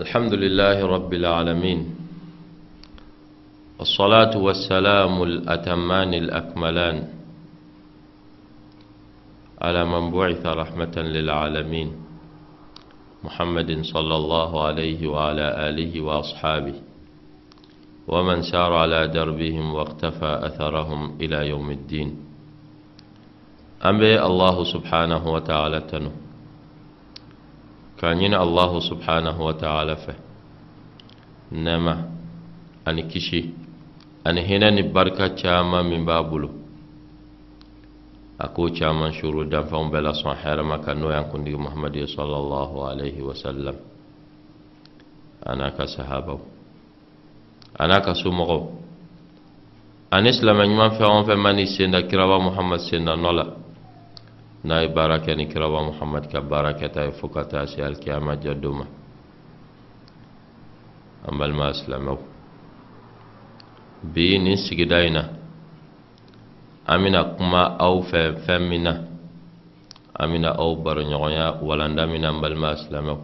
الحمد لله رب العالمين. والصلاة والسلام الأتمان الأكملان على من بعث رحمة للعالمين. محمد صلى الله عليه وعلى آله وأصحابه ومن سار على دربهم واقتفى أثرهم إلى يوم الدين. أمي الله سبحانه وتعالى تنو كان الله سبحانه وتعالى فه. نما أني كشي أني هنا نبركة شاما من بابلو. أكو شاما شروع دفعون بلا صن حرما كانوا يكون محمد صلى n'a ye baara kɛ ni kiraba muhamad ka baara kɛta ye fɔɔ ka taa se alikiyama jadon ma an balima silamɛw bi nin sigida in na. An bena kuma aw fɛ fɛn min na. An bena aw baroɲɔgɔnya walanda min na an balima silamɛw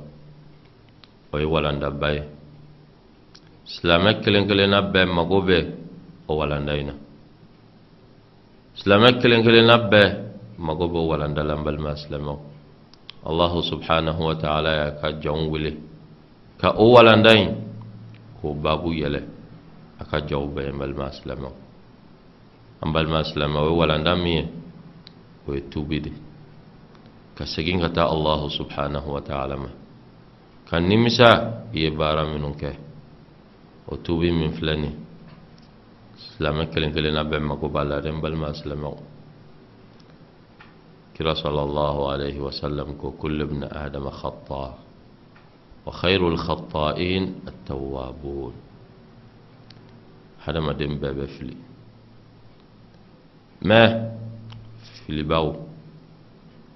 o ye walandaba ye silamɛ kelen kelenna bɛɛ mago bɛ o walanda in na. Silamɛ kelen kelenna bɛɛ mago bɛ o walanda la n balima silamɛw allahu subhanahu wa ta'ala y'a ka wele ka o walanda in k'o baabu yɛlɛ a ka jɔnw bɛɛ n balima silamɛw o ye walanda min ye o ye ka segin ka taa allahu subhanahu wa ta'ala ma ka nimisa ye baara minnu kɛ o tuubi min filɛ nin silamɛ kelen kelenna bɛɛ mako b'a la dɛ كرا صلى الله عليه وسلم كو كل ابن آدم خطاء وخير الخطائين التوابون. حدما دم باب فلي. ما فلي باو.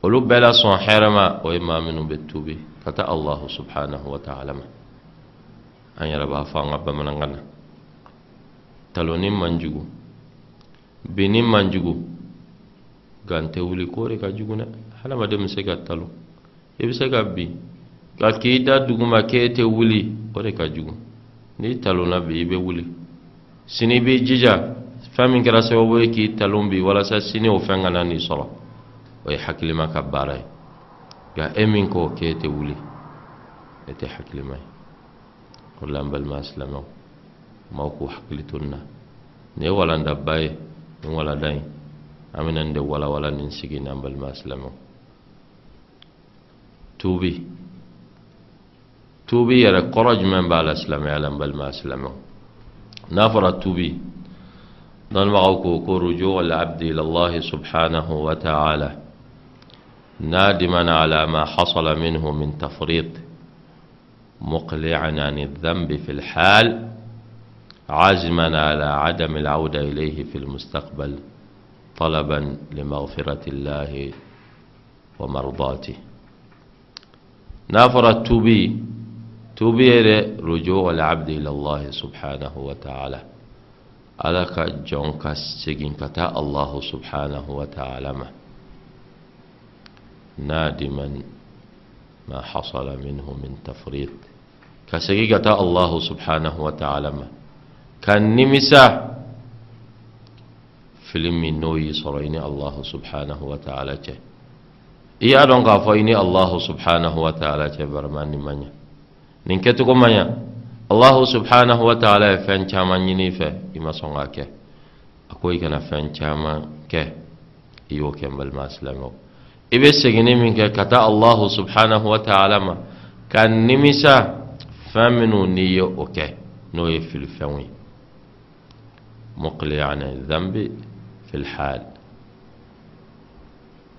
قلوب بلا صن حرما وإما من بالتوبة. كتا الله سبحانه وتعالى ما. أن يربا فان أبا من غنى تلوني منجو بني منجو nka n tɛ wuli k'o de ka jugu dɛ hadamaden bɛ se ka talo i bɛ se ka bin ka k'i da duguma k'e tɛ wuli o de ka jugu n'i talonna bi i bɛ wuli sini i b'i jija fɛn min kɛra sababu ye k'i talon bi walasa sini o fɛn kana n'i sɔrɔ o ye hakilima ka baara ye nka k'o k'e tɛ wuli e tɛ hakilima ye n balima silamɛw maaw k'u hakili to nin na nin ye walandaba ye nin أمن أن ولا ولا ننسي نام بالمسلم توبي. توبي يا قرج من بالاسلام يا لم بالمسلم نافر توبي دان كو رجوع العبد إلى الله سبحانه وتعالى. نادما على ما حصل منه من تفريط. مقلعا عن الذنب في الحال. عازما على عدم العودة إليه في المستقبل. طلبا لمغفرة الله ومرضاته. نافر التوبي توبي رجوع العبد إلى الله سبحانه وتعالى. على جونك سجن كتا الله سبحانه وتعالى نادما ما حصل منه من تفريط. كسيغة الله سبحانه وتعالى كان نمسا فيلم نوي صريني الله سبحانه وتعالى iya don ka fo ini allah subhanahu wa ta'ala ce barmani manya nin ketu ko manya allah subhanahu wa ta'ala fen chama nyini fe ima songa ke akoy kana fen chama ke iyo kembal maslamo ibe segini min ke kata allah subhanahu wa ta'ala ma kan nimisa fɛn minnu n'i ye o kɛ n'o ye filifɛnw ye muqli'an dhanbi في الحال.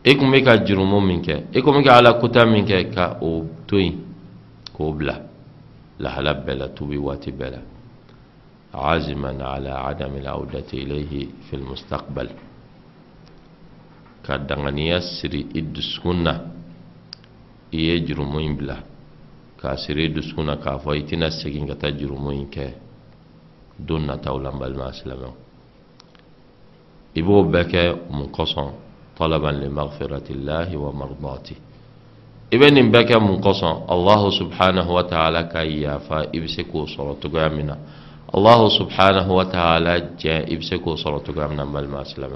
إيكم بيكا جرمون منك إيكم بيكا على كتا منك كا أوبتوي. كوبلا. لحلا بلا توبي واتي بلا. عازما على عدم العودة إليه في المستقبل. كدغن يسري إدسكنا يجرمون إيه بلا كاسري إدسكنا كافو يتنسكين كتجرمون كي دون نتاولا بالما سلمه إبو بكى منقصا طلبا لمغفرة الله ومرضاته. إبن بكى منقصا. الله سبحانه وتعالى كايا فإبسكو صلاة قامنا الله سبحانه وتعالى جاء إبسكو صلاة قامنا مال ما أسلم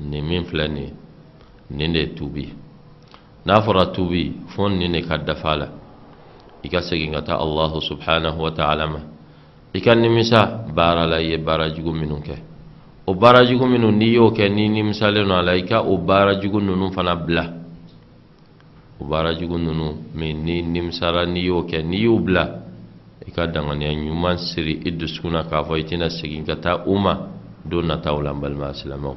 نمين فلاني. نيني توبي. نافرة توبي. فن نيني كدفالة إكا سيكينغتا الله سبحانه وتعالى إكا نميسا بارا لأي بارا جغو منوكه o baara jugu minnu n'i y'o kɛ n'i nimisalen don a la i ka o baara jugu ninnu fana bila o baara jugu ninnu min ni nimisara n'i y'o kɛ n'i y'u bila i ka danganiya ɲuman siri i dusukun na k'a fɔ i tɛna segin ka taa u ma don nataw la n balima silamɛw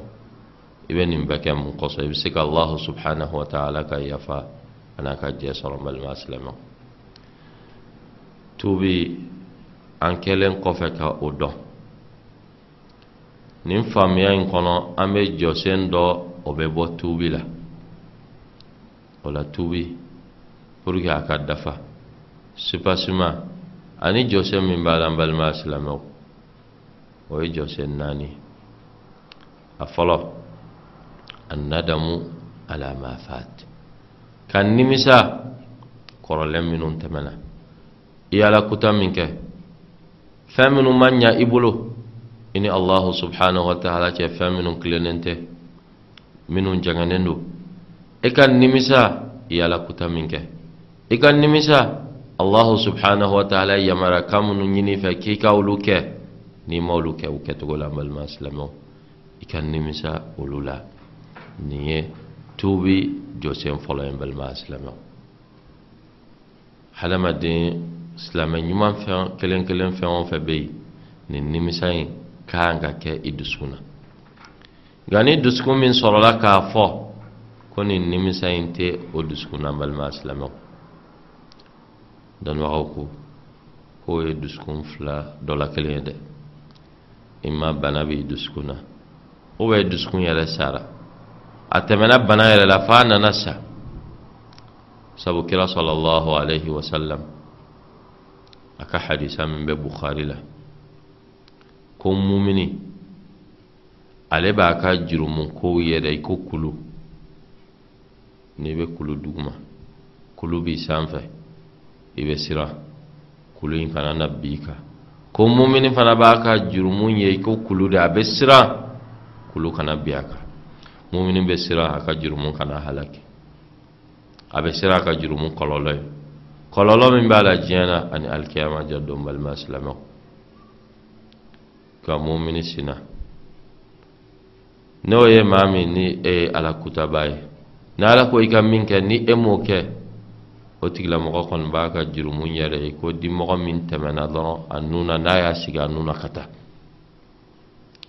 i bɛ nin bɛɛ kɛ mun kɔsɔn i bɛ se ka allahu subhanahu wa ta'ala ka yafa a n'a ka jɛ sɔrɔ n balima silamɛw tuubi an kɛlen kɔfɛ ka o dɔn nin faamuya in kɔnɔ an bɛ jɔsen dɔ o bɛ bɔ tuubi la. O la tuubi pour que a ka dafa. Supasima ani jɔsen min b'a la n balima silamɛw o ye jɔsen naani. A fɔlɔ annadamu ala ma fat ka nimisa kɔrɔlen minnu tɛmɛna. I ye ala kuta min kɛ. Fɛn minnu ma ɲa i bolo i ni allahu subhanahu wa ta'ala cɛ fɛn minnu tilennen tɛ minnu ka nimisa i ala kuta min kɛ i nimisa allahu subhanahu wa ta'ala yamara kan minnu ɲini fɛ k'i ka olu n'i ma olu kɛ o kɛcogo la nimisa olu la nin ye tuubi jɔsen fɔlɔ ye balima silamɛw hadamaden silamɛ ɲuman fɛn kelen kelen fɛn o nimisa kan ka kɛ i dusukun na nka ni dusukun min sɔrɔla k'a fɔ ko nin nimisa in tɛ o dusukun na balima silamɛw dɔnnibagaw ko k'o ye dusukun fila dɔ la kelen ye dɛ i ma bana b'i dusukun na o bɛ dusukun yɛrɛ sara a tɛmɛna bana yɛrɛ la f'a nana sa sabu kira sɔlɔlɔhu alayhi wa sallam a ka hadisa min bɛ bukhari la ko mumini ale b'a ka jurumu kow yɛrɛ i ko kulu. N'i bɛ kulu duguma kulu b'i sanfɛ i bɛ siran. Kulu in kana na bi kan. Ko mumini fana b'a ka jurumu ye i ko kulu de a bɛ siran. Kulu kana bi a kan. Mumini bɛ siran a ka jurumu kana halaki. A bɛ siran a ka jurumu kɔlɔlɔ ye. Kɔlɔlɔ min b'a la diɲɛ na ani alikiyama ja don balima silamɛw ka mumini sina n'o ye maa min ni e ye ala kutaba ye ni ala ko i ka min kɛ ni e m'o kɛ o tigilamɔgɔ kɔni b'a ka jurumu yɛrɛ ye ko dimɔgɔ min tɛmɛna dɔrɔn a nun na n'a y'a sigi a nun na ka taa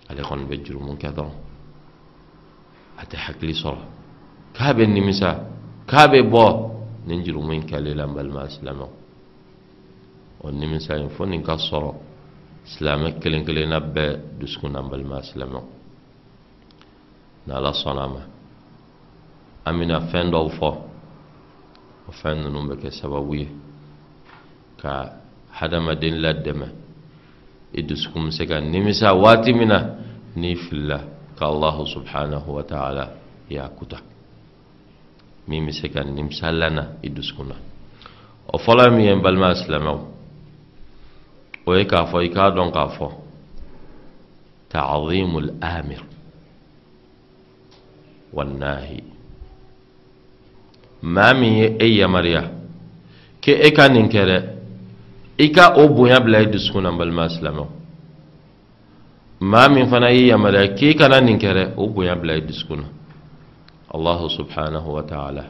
ale kɔni bɛ jurumu kɛ dɔrɔn a tɛ hakili sɔrɔ k'a bɛ nimisa k'a bɛ bɔ nin jurumu in kɛlen la n balima silamɛw o nimisa in fo nin ka sɔrɔ silamɛ kelen kelenna bɛɛ dusukun na balima silamɛw ni ala sɔnna ma an bɛna fɛn dɔw fɔ o fɛn ninnu bɛ kɛ sababu ye ka hadamaden ladɛmɛ i dusukun bɛ se ka nimisa waati min na n'i filila ka allahu subhanahu wa ta'ala y'a kuta min bɛ se ka nimisa lana i dusukun na o fɔlɔ min ye n balima silamɛw ويكافو يكادون قافو تعظيم الآمر والناهي ما من اي يا مريا كي ايكا ننكر ايكا أو بويا بلا يدسكونا بالما اسلامو ما من فنا اي يا مريا كي ايكا ننكر أو بويا بلا يدسكونا الله سبحانه وتعالى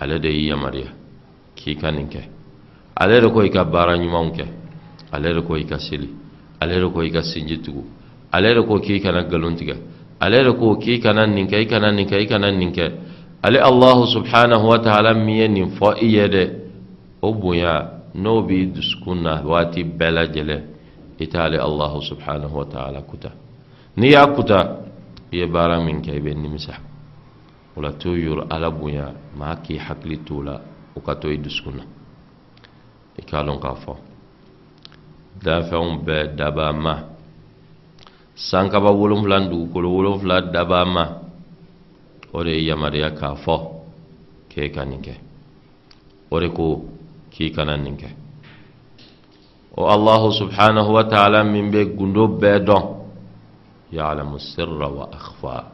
على دي يا مريا كي ايكا ننكر على دي كو ايكا باران ale de ko i ka seli ale de ko i ka sinji tugu ale de ko k'i kana galon tigɛ ale de ko k'i kana nin kɛ i kana nin kɛ i kana nin kɛ ale allahu subhanahu wa ta'ala min ye nin fɔ i ye dɛ o bonya n'o b'i dusukun na waati bɛɛ lajɛlen i t'ale allahu subhanahu wa ta'ala kuta. N'i y'a kuta i ye baara min kɛ i bɛ nimisa o la to yɔrɔ ala bonya maa k'i hakili t'o la o ka to i dusukun na. I k'a dɔn k'a fɔ danfɛnw bɛɛ daba ma sankaba wolonfila dugukolo wolonfila daba ma o de ye yamaruya k'a fɔ ke ka nin kɛ o de ko k'i kana nin kɛ o allahu subhanahu wa ta'ala min bɛ gundo bɛɛ dɔn ya'lamu sirra wa akhfa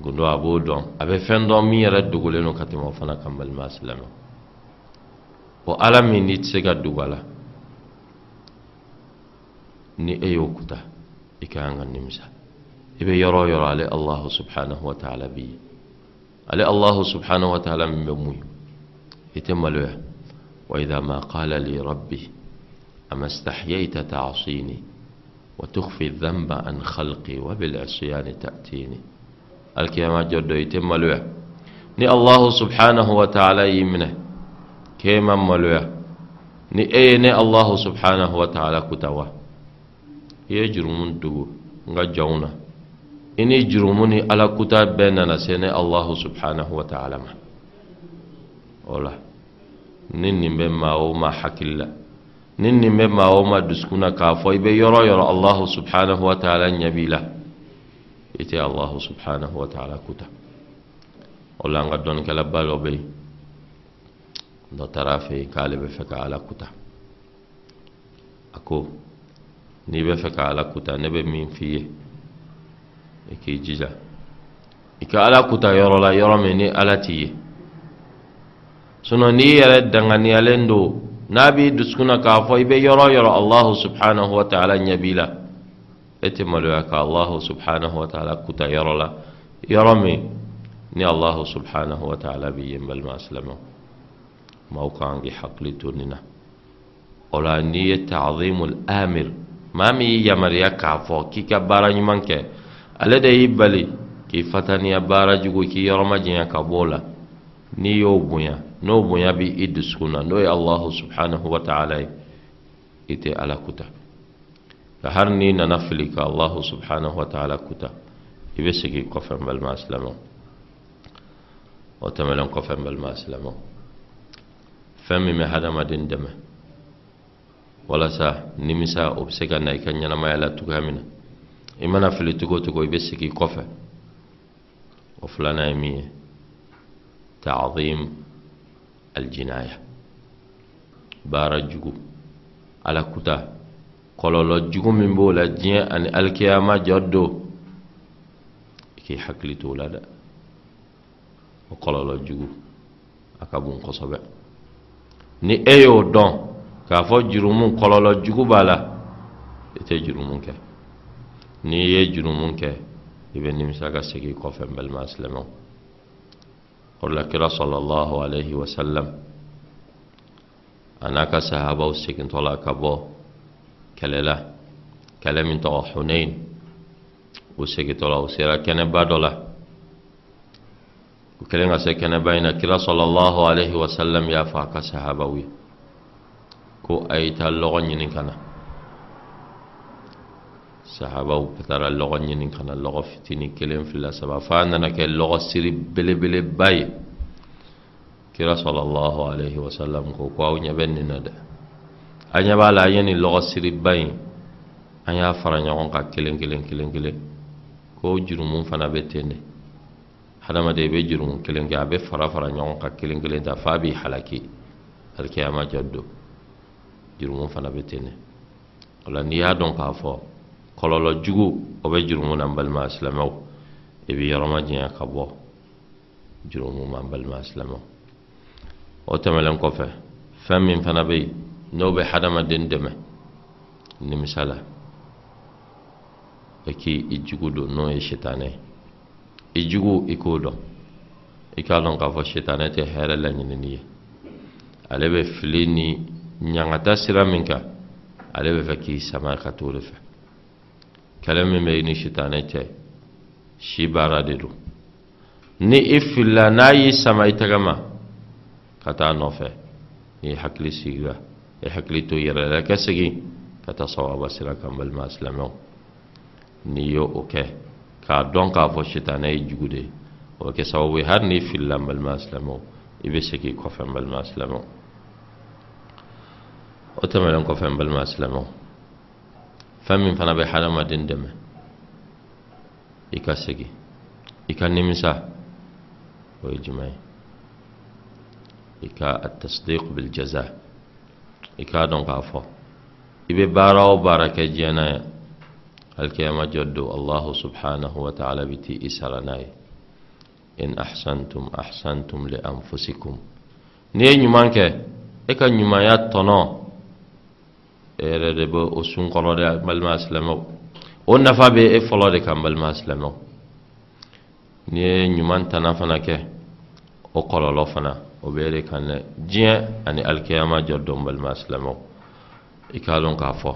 gundo a b'o dɔn a bɛ fɛn dɔn min yɛrɛ dogolen don ka tɛmɛ o fana kan balima silamɛ o ala min n'i tɛ se ka dogo a la ni e y'o kuta i ka kan ka nimisa i bɛ yɔrɔ o yɔrɔ ale allahu subhanahu wa ta'ala b'i ye ale allahu subhanahu wa ta'ala min bɛ mun i tɛ maloya wa idha ma qala li rabbi ama istahyayta ta'sini وتخفي الذنب عن خلقي وبالعصيان تأتيني الكيما جدو يتم ملويا ني الله سبحانه وتعالى يمنه كيما ملويا ني اي ني الله سبحانه وتعالى كتوا يجرمون دو nga jawna ini jurumuni ala kuta benana sene allah subhanahu wa ta'ala ma ola nin nin be ma o ma hakilla nin nin be ma o ma duskuna ka fo ibe yoro yoro allah subhanahu wa ta'ala nyabila ite allah subhanahu wa ta'ala kuta ola nga don kala balo be do tarafe kale be feka ala kuta ako ni be feka ala kuta ne be min fiye e k'i jija i ka ala kuta yɔrɔ la yɔrɔ min ni ala t'i ye n'i yɛrɛ danganiyalen don n'a b'i dusukun k'a fɔ i bɛ yɔrɔ yɔrɔ allahu subhanahu wa ta'ala ɲɛ b'i la e tɛ maloya ka allahu subhanahu wa ta'ala kuta yɔrɔ la yɔrɔ min ni allahu subhanahu wa ta'ala b'i ye n balima silamɛw maaw kan k'i hakili to nin na o la n'i ye ta'zimul amir maa min y'i yamaruya k'a fɔ k'i ka baara ɲuman kɛ ale de y'i bali k'i fataniya baara jugu k'i janya ka bɔ o la n'i y'o bonya n'o bonya bi i dusukun na n'o ye allahu subhanahu wa ta'ala ye i tɛ ala kuta ka hari n'i nana fili ka allahu subhanahu wa ta'ala kuta i bɛ segin kɔfɛ n balima silamɛw o tɛmɛnen kɔfɛ n balima silamɛw fɛn min bɛ hadamaden dɛmɛ walasa nimisa o bɛ se ka na i ka ɲɛnamaya la cogoya min na. I mana fili cogo cogo i bɛ sigi kɔfɛ. O filanan ye min ye. Ta'zim aljinaya. Baara jugu. Ala kuta. Kɔlɔlɔ jugu min b'o la diɲɛ ani alikiyama jɔ don i k'i hakili to o la dɛ. O kɔlɔlɔ jugu. A ka bon kosɛbɛ. Ni e y'o dɔn k'a fɔ jurumu kɔlɔlɔ jugu b'a la i tɛ jurumu kɛ n'i ye jurumu kɛ i bɛ nimisa ka segin kɔfɛ n balima silamɛw kira sɔlɔlahu alayhi wa sallam a n'a ka sahabaw segintɔ la ka bɔ kɛlɛ la kɛlɛ min tɔgɔ hunain u segintɔ la u sera kɛnɛba dɔ la u kɛlen ka se kɛnɛba in na kira sɔlɔlahu alayhi wa sallam y'a fɔ a ka sahabaw ye ko a ye taa lɔgɔ ɲini ka na sahabaw taara lɔgɔ ɲini ka na lɔgɔ fitinin kelen fila saba f'a nana kɛ lɔgɔ siri belebeleba ye kira sɔlɔlahu alayhi wa sallam ko ko aw ɲɛ bɛ nin na dɛ a ɲɛ b'a la an ye nin lɔgɔ siriba in an fara ɲɔgɔn kan kelen kelen kelen kelen ko jurumu fana bɛ ten de hadamaden i bɛ jurumu kelen kɛ a bɛ fara fara ɲɔgɔn kan kelen kelen ta f'a b'i halaki alikiyama jɔ jurumu fana bɛ ten de o la n'i y'a dɔn k'a fɔ kɔlɔlɔ jugu o bɛ jurumu na n balima silamɛw i bɛ yɔrɔma janya ka bɔ jurumu ma n balima silamɛw o tɛmɛnen kɔfɛ fɛn min fana bɛ yen n'o bɛ hadamaden dɛmɛ nimisa la i k'i jugu don n'o ye sitanɛ ye i jugu i k'o dɔn i k'a dɔn k'a fɔ sitanɛ tɛ hɛrɛ laɲinini ye ale bɛ fili ni ɲangata sira min kan ale bɛ fɛ k'i sama ka t'o de fɛ kɛlɛ min bɛ i ni sitanɛ cɛ si baara de don ni i filila n'a y'i sama i tɛgɛ ma ka taa nɔfɛ n'i hakili sigira i hakili to yɛrɛ la ka segin ka taa sawaba sira kan balima silamɛw n'i ye o kɛ k'a dɔn k'a fɔ sitanɛ ye jugu de ye o bɛ kɛ sababu ye hali n'i filila balima silamɛw i bɛ segin kɔfɛ balima silamɛw o tɛmɛnen kɔfɛ n balima silamɛw fɛn min fana bɛ hadamaden dɛmɛ i ka segin i ka nimisa o ye jumɛn ye إكا التصديق بالجزاء. إكا دون قافو إبي بارا وبارك جينا الكيما جدو الله سبحانه وتعالى بتي إسرناي إن أحسنتم أحسنتم لأنفسكم. نيه نيمان كي إكا نيمايات e yɛrɛ de bɛ o sun kɔnɔ dɛ balima silamɛw o nafa bɛ e fɔlɔ de kan balima silamɛw n'i ye ɲuman tana fana kɛ o kɔlɔlɔ fana o bɛ e de kan dɛ diɲɛ ani alikiyama jɔ dɔn balima silamɛw i k'a dɔn k'a fɔ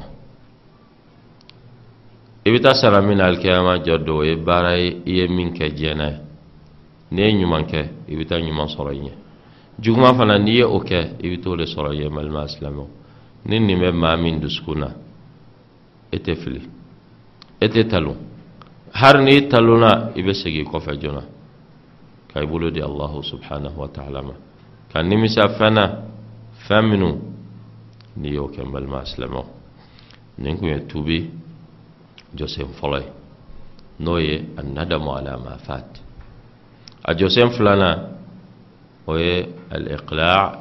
i bɛ taa sara min na alikiyama jɔ dɔn o ye baara ye i ye min kɛ diɲɛ na ye n'i ye ɲuman kɛ i bɛ taa ɲuman sɔrɔ i ɲɛ juguman fana n'i ye o kɛ i bɛ t'o de sɔrɔ i ye balima silamɛw ni nin bɛ maa min dusukun na e tɛ fili e tɛ talon hari n'i talonna i bɛ segin kɔfɛ joona ka i bolo di alahu subhanahu wa ta'ala ma ka nimisa fɛn na fɛn minnu n'i y'o kɛ n balima silamɛw nin kun ye tuubi jɔsen fɔlɔ ye n'o ye a nadamu ala ma fat a jɔsen filanan o ye al-iqla'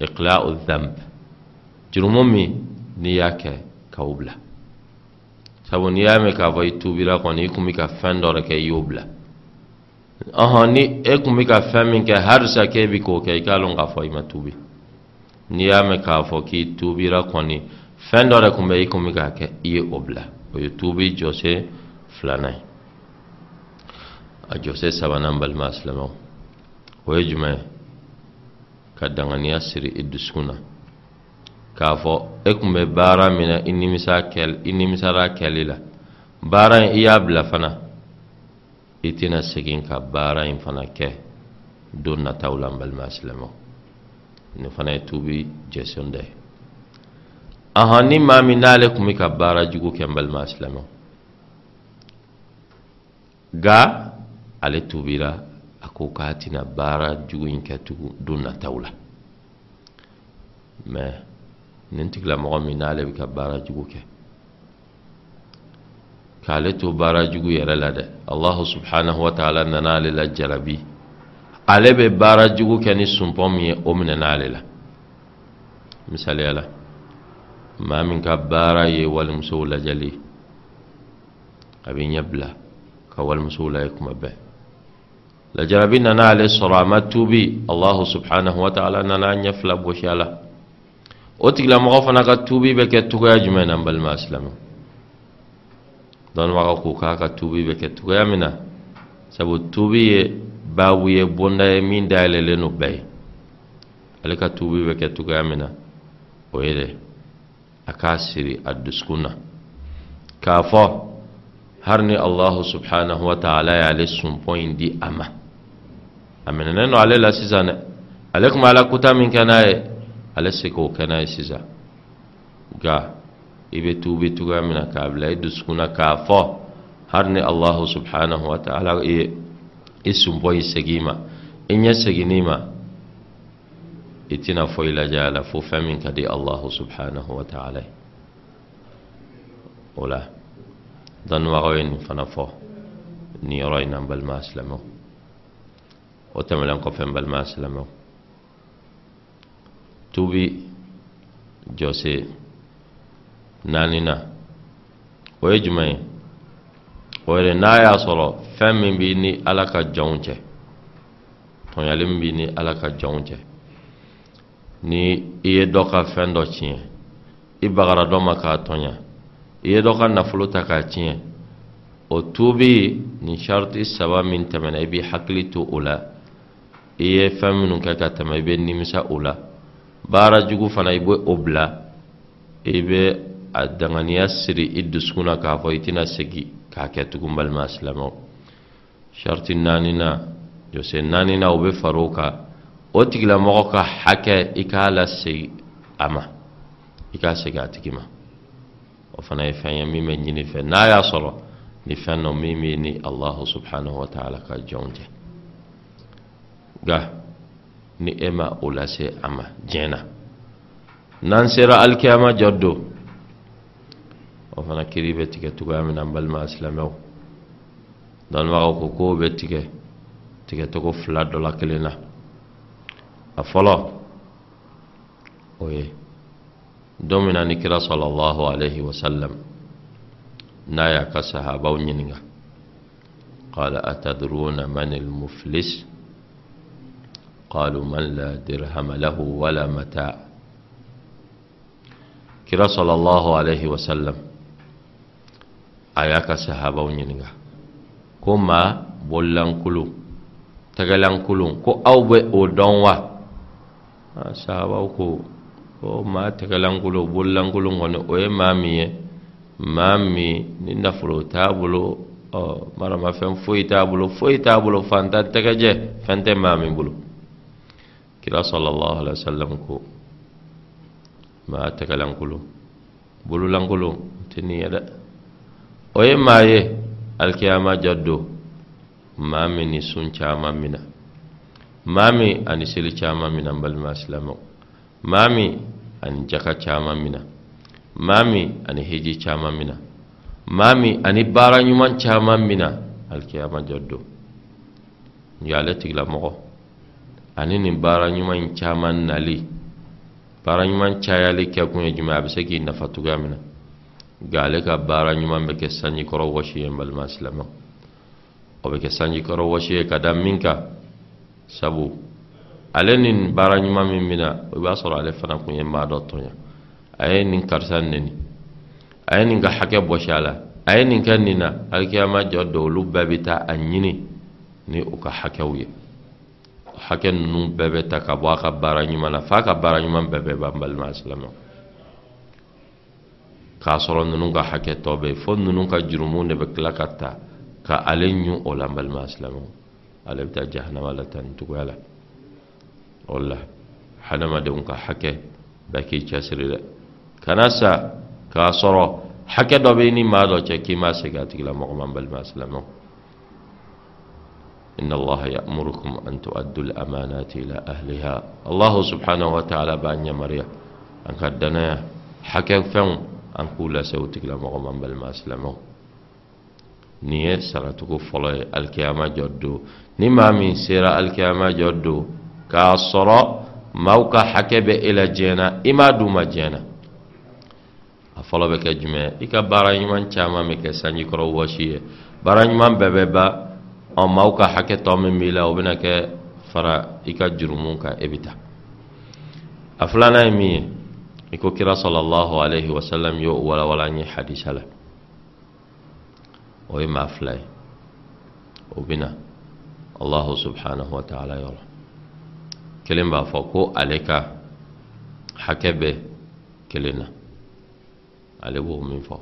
iqla'u dhanb jurumu min n'i y'a kɛ k'o bila sabu n'i y'a mɛn k'a fɔ i tubira kɔni i kun bɛ ka fɛn dɔ de kɛ i y'o bila ɔhɔn ni e kun bɛ ka fɛn min kɛ halisa k'e bɛ k'o kɛ i k'a dɔn k'a fɔ i ma tubi n'i y'a mɛn k'a fɔ k'i tubira kɔni fɛn dɔ de kun bɛ i kun bɛ k'a kɛ i ye o bila o ye tubi jɔsen filanan ye a jɔsen sabanan balima silamɛw o ye jumɛn ye ka danganiya siri i dusukun na k'a fɔ e kun bɛ baara min na i nimisa kɛli i nimisara kɛli la. Baara in i y'a bila fana i tɛna segin ka baara in fana kɛ don nataw la n balima silamɛw. Nin fana ye tubi jɛsɔn dɔ ye. Ahan ni maa min n'ale kun bɛ ka baara jugu kɛ n balima silamɛw. Nka ale tubira a ko k'a tɛna baara jugu in kɛ tugun don nataw la. Mɛ nin tigilamɔgɔ min n'ale bɛ ka baara jugu kɛ k'ale to baara jugu yɛrɛ la dɛ allahu subhanahu wa ta'ala nana ale la jarabi ale bɛ baara jugu kɛ ni sunpɔn min ye o minɛ n'ale la misaliya la maa min ka baara ye walimusow lajɛli a bɛ ɲɛ bila ka walimusow lajɛ kuma bɛɛ lajarabi nana ale sɔrɔ a ma tuubi allahu subhanahu wa ta'ala nana ɲɛ fila gosi a la o tigilamɔgɔ fana ka tuubi bɛ kɛ cogoya jumɛn na n balima silamɛ dɔnnibaga ko k'a ka tuubi bɛ kɛ cogoya min na sabu tuubi ye baabu ye bonda ye min dayɛlɛlen no bɛɛ ye ale ka tuubi bɛ kɛ cogoya min na o ye dɛ a k'a siri a dusukun na k'a fɔ hari ni allahu subhanahu wa ta'ala y'ale sunpɔ in di a ma a minɛnen don ale la sisan dɛ ale tun b'a la kuta min kɛ n'a ye ale se k'o kɛ n'a ye sisan nka i bɛ tuubi cogoya min na k'a bila i dusukun na k'a fɔ hari ni allahu subhanahu wa ta'ala ye i sunbɔ i segin ma i ɲɛ seginni ma i tɛna foyi lajɛ a la fo fɛn min ka di allahu subhanahu wa ta'ala ye o la dɔnnibagaw ye nin fana fɔ nin yɔrɔ in na n balima silamɛw o tɛmɛnen kɔfɛ n balima silamɛw tubi jɔse naani na o ye jumɛn ye o ye n'a y'a sɔrɔ fɛn min b'i ni ala ka jɔnw cɛ tɔɲali min b'i ni ala ka jɔnw cɛ ni i ye dɔ ka fɛn dɔ tiɲɛ i bagara dɔ ma k'a tɔɲa i ye dɔ ka nafolo ta k'a tiɲɛ o tubi ni sariti saba min tɛmɛna i b'i hakili to o la i ye fɛn minnu kɛ ka tɛmɛ i bɛ nimisa o la baara jugu fana i bɛ o bila i bɛ a danganiya siri i dusukun na k'a fɔ i tɛna segin k'a kɛ tugun balima silamɛw sariti naaninan jɔsen naaninan o bɛ fara o kan o tigilamɔgɔ ka hakɛ i k'a lasegin a ma i k'a segin a tigi ma o fana ye fɛn ye min bɛ ɲini fɛ n'a y'a sɔrɔ ni fɛn dɔ min bɛ ni alahu subhanahu wa ta'ala ka jɔnw cɛ nka ni e ma o lase a ma diɲɛ na n'an sera alikiyama jɔ don o fana kiri bɛ tigɛ cogoya min na n balima silamɛw dɔnnibagaw ko kow bɛ tigɛ tigɛcogo fila dɔ la kelen na أفلا وي دومنا نكرا صلى الله عليه وسلم نايا كسهابا ونينغا قال أتدرون من المفلس قالوا من لا درهم له ولا متاع. كرا صلى الله عليه وسلم أياك سهابا ونينغا كما بولان كلو تغلان كلو كو أو بي أو دونوا سهابا وكو كما تغلان كلو بولان كلو ونو أوي مامي مامي نينفرو تابلو أو مرمى فن فوي تابلو فوي تابلو فانتا تغجي فانتا مامي بلو kira sallallahu alaihi wasallam ko maa tɛgɛlankulu bololankulu tɛ nin ye dɛ o ye maa ye alikiyama ja don maa min ni sun caman mina. Maa min ani seli caman mina silamɛw maa min ani jaka caman mina. Maa min ani hiji caman mina. Maa min ani baara ɲuman caman mina. Alikiyama jɔ don ye ale tigilamɔgɔ ani nin baara ɲuman caman nali. Baara ɲuman cayali kɛ kun ye jumɛn a bɛ se k'i nafa cogoya min na nka ale ka baara ɲuman bɛ kɛ sanji wɔsi ye balima silamɛw o bɛ kɛ sanji wɔsi ye ka da min kan sabu ale nin baara ɲuman min mina o b'a sɔrɔ ale fana kun ye maa dɔ tɔɲa a ye nin karisa neni a ye nin ka hakɛ bɔsi a la a ye nin kɛ nin na alikiyama jɔ dɔ olu bɛɛ bɛ taa a ɲini ni u ka hakɛw ye hakɛ ninnu bɛɛ bɛ ta ka bɔ a ka baara ɲuman na f'a ka baara ɲuman bɛɛ bɛ ban balima silamɛw k'a sɔrɔ ninnu ka hakɛ tɔ bɛ fo ninnu ka jurumu de bɛ tila ka ta ka ale ɲun o la balima silamɛw ale bɛ taa jahanama la tan nin cogoya la o la hadamadenw ka hakɛ bɛɛ k'i cɛsiri dɛ kana sa k'a sɔrɔ hakɛ dɔ bɛ ni maa dɔ cɛ k'i ma segin a tigilamɔgɔ ma balima silamɛw إن الله يأمركم أن تؤدوا الأمانات إلى أهلها. الله سبحانه وتعالى بأن يمريا. أن قدنا حكى فهم. أن كل سوتك لما غمان بالما أسلموا نية سرتك فلا الكيامة جدو. نما من سيرة الكيامة جدو. كاسرة موقع حكى إلى جينا. إما دوما جينا. أفلا بك جمع إكا بارا يمان چاما مكا سانجي كرو وشيه بارا يمان بببا. Ɔn maaw ka hakɛ tɔ min b'i la o bɛna kɛ fara i ka jurumu kan e bɛ taa a ye min ye i ko kira sallallahu alaihi wasallam y'o walawala n ye hadisa la o ye maa fila ye o bɛna allahu subhanahu wa ta'ala yɔrɔ kelen b'a fɔ ko ale ka hakɛ bɛ kelen na ale b'o min fɔ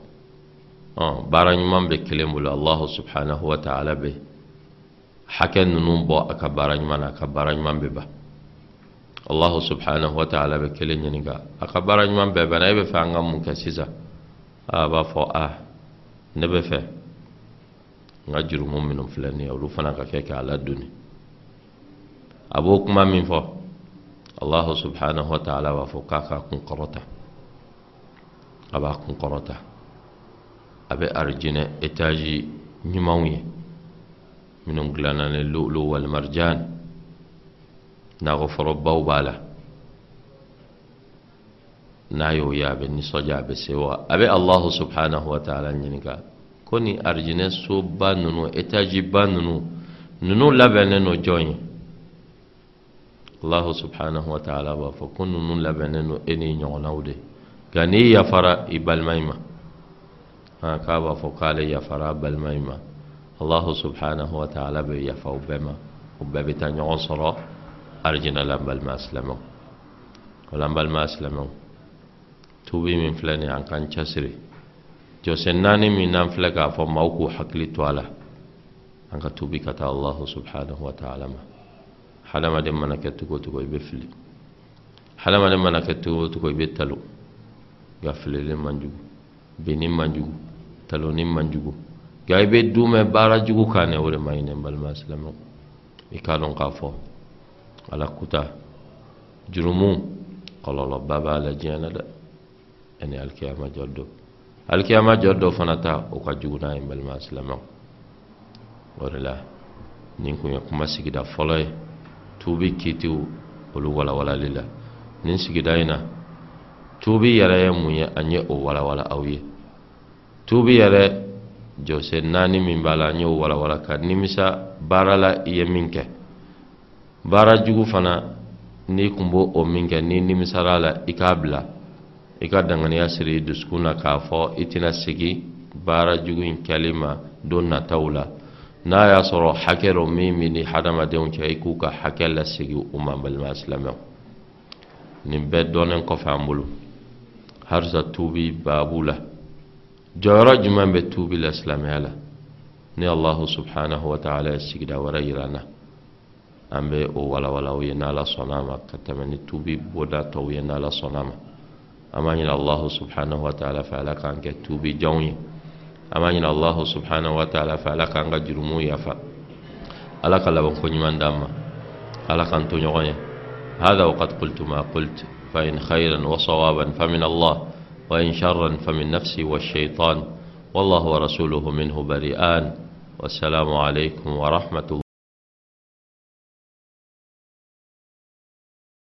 baara ɲuman bɛ kelen bolo subhanahu wa ta'ala bɛ hakɛ ninnu bɔ a ka baara ɲuman na a ka baara ɲuman bɛ ban allahu subhanahu wa ta'ala bɛ kelen ɲininka a ka baara ɲuman bɛɛ banna e bɛ fɛ an ka mun kɛ sisan a b'a fɔ a ne bɛ fɛ n ka jurumu minnu filɛ nin ye olu fana ka kɛ k'a ladonni a b'o kuma min fɔ allahu subhanahu wa ta'ala b'a fɔ k'a ka kun kɔrɔta a b'a kun kɔrɔta a bɛ arijinɛ etazi ɲumanw ye منهم أمقلنا اللؤلؤ والمرجان نغفر ربا وبالا نايو يا بني صجع بسوا أبي الله سبحانه وتعالى نينكا كوني أرجنا سوبا ننو إتاجبا ننو ننو لبنا نجوني الله سبحانه وتعالى وفقنا ننو لبنا نو إني نعنا ودي. كان يفرا إبال ميمة ها كابا فقال يفرا بالميمة ميمة labɛnnen don e n'i ɲɔgɔnnaw de nka n'i yafara i balima in ma k'a b'a fɔ k'ale yafara a balima in ma allahu subhanahu wa ta'ala bɛ yafa o bɛɛ ma o bɛɛ bɛ taa ɲɔgɔn sɔrɔ arijina la n balima silamɛw o la n balima silamɛw tuubi min filɛ nin ye an k'an cɛsiri jɔsen naani min n'an filɛ k'a fɔ maaw k'u hakili to a la an ka tuubi ka taa allahu subhanahu wa ta'ala ma hadamaden mana kɛ cogo o cogo i bɛ fili hadamaden mana kɛ cogo o cogo i bɛ talo nka filili man jugu binni man jugu taloni man jugu nka i bɛ dumɛ baara jugu kan ne o de man ɲi ne balima silamɛw i k'a dɔn k'a fɔ ala kuta jurumu kɔlɔlɔba b'a la diɲɛ na dɛ ɛni alikiyama jɔ don alikiyama jɔ dɔ fana ta o ka jugu n'a ye balima silamɛw o de la nin kun ye kuma sigida fɔlɔ ye tuubi kitiw olu walawalali la nin sigida in na tuubi yɛrɛ ye mun ye an ye o walawala aw ye tuubi yɛrɛ jɔse naani min b'a la an y'o walawala ka nimisa baara la i ye min kɛ baara jugu fana n'i kun b'o o min kɛ n'i nimisara la i k'a bila. I ka danganiya siri dusukun na k'a fɔ i tɛna sigi baara jugu in kɛli ma don nataw la n'a y'a sɔrɔ hakɛ dɔ min ni hadamadenw cɛ i k'u ka hakɛ lasegi u ma balima silamɛw nin bɛɛ dɔnnen kɔfɛ an bolo tuubi baabu la جارا جمان بتوب الاسلام يالا. ني الله سبحانه وتعالى سيدا وريرانا. أم بي أو ولا ولا وينا لا صنام كتمني توبي بودا تو وينا لا صنام أما ان الله سبحانه وتعالى فعل كان كتوبي جوني أما ان الله سبحانه وتعالى فعل كان جرمو يفا. ألا قال بون كوني داما. ألا كان تو هذا وقد قلت ما قلت. فإن خيرا وصوابا فمن الله. وإن شرا فمن نفسي والشيطان والله ورسوله منه بريئان والسلام عليكم ورحمة الله